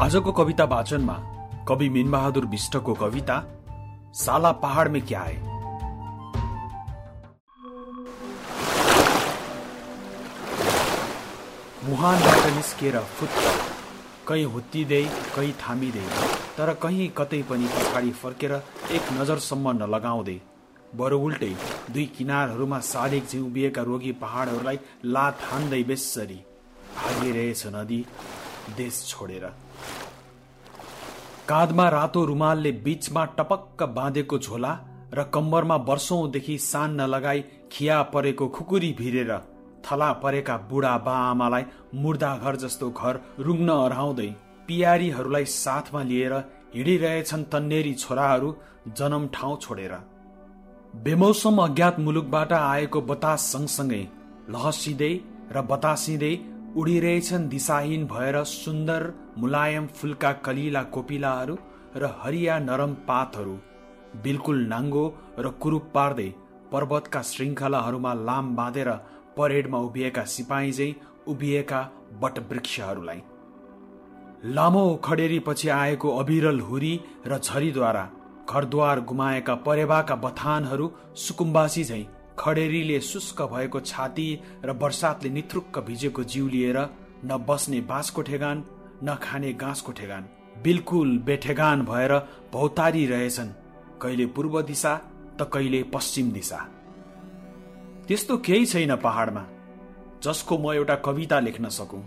आजको कविता वाचनमा कवि मिनबहादुर विष्टको कविता साला पहाड में क्या है? मुहानबाट निस्किएर फुत्त कहीँ हुत्तिँदै कहीँ थामिँदै तर कहीँ कतै पनि पछाडि फर्केर एक नजरसम्म नलगाउँदै बरु उल्टै दुई किनारहरूमा सालिक झिउ उभिएका रोगी पहाडहरूलाई लात हान्दै बेसरी भागिरहेछ नदी देश छोडेर। काँधमा रातो रुमालले बीचमा टपक्क बाँधेको झोला र कम्बरमा वर्षौंदेखि सान नलगाई खिया परेको खुकुरी भिरेर थला परेका बुढा बा आमालाई मुर्दा घर जस्तो घर रुग्न अराउँदै पियारीहरूलाई साथमा लिएर हिँडिरहेछन् तन्नेरी छोराहरू जन्म ठाउँ छोडेर। बेमौसम अज्ञात मुलुकबाट आएको बतास सँगसँगै लहसिँदै र बतासिँदै उडिरहेछन् दिशाहीन भएर सुन्दर मुलायम फुलका कलिला कोपिलाहरू र हरिया नरम पातहरू। बिल्कुल नाङ्गो र कुरूप पार्दै पर्वतका श्रृङ्खलाहरूमा लाम बाँधेर परेडमा उभिएका सिपाही चाहिँ उभिएका वटवृक्षहरूलाई। लामो खडेरीपछि आएको अविरल हुरी र झरीद्वारा घरद्वार गुमाएका परेवाका बथानहरू सुकुम्बासी झैँ खडेरीले शुष्क भएको छाती र बर्सातले निथुक्क भिजेको जिउ लिएर न बस्ने बाँसको ठेगान न खाने घाँसको ठेगान बिल्कुल बेठेगान भएर भौतारी रहेछन् कहिले पूर्व दिशा त कहिले पश्चिम दिशा। त्यस्तो केही छैन पहाडमा जसको म एउटा कविता लेख्न सकौँ।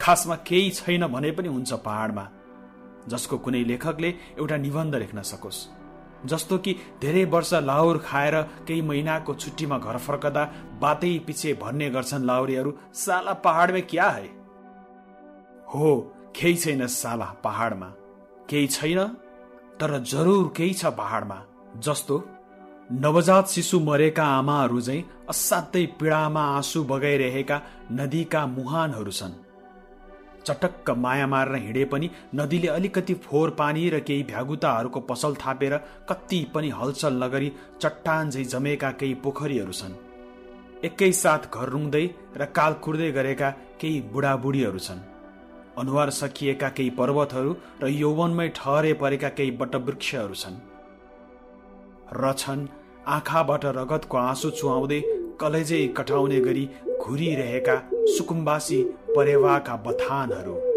खासमा केही छैन भने पनि हुन्छ पहाडमा जसको कुनै लेखकले एउटा निबन्ध लेख्न सकोस्। जस्तो कि धेरै वर्ष लाहुर खाएर केही महिनाको छुट्टीमा घर फर्कदा बातै पछि भन्ने गर्छन् लाहुरीहरू साला पहाडमा क्या है? हो केही छैन साला पहाडमा। केही छैन तर जरुर केही छ पहाडमा। जस्तो नवजात शिशु मरेका आमाहरू चाहिँ असाध्यै पीडामा आँसु बगाइरहेका नदीका मुहानहरू छन्। चटक्क माया मारेर हिँडे पनि नदीले अलिकति फोहोर पानी र केही भ्यागुताहरूको पसल थापेर कति पनि हलचल नगरी चट्टान झै जमेका केही पोखरीहरू छन्। एकैसाथ घर रुङ्दै र काल कुर्दै गरेका केही बुढाबुढीहरू छन्। अनुहार सकिएका केही पर्वतहरू र यौवनमै ठहरे परेका केही वटवृक्षहरू छन्। र छन् आँखाबाट रगतको आँसु चुहाउँदै कलेजै कटाउने गरी घुरिरहेका सुकुम्बासी परेवाका बथानहरू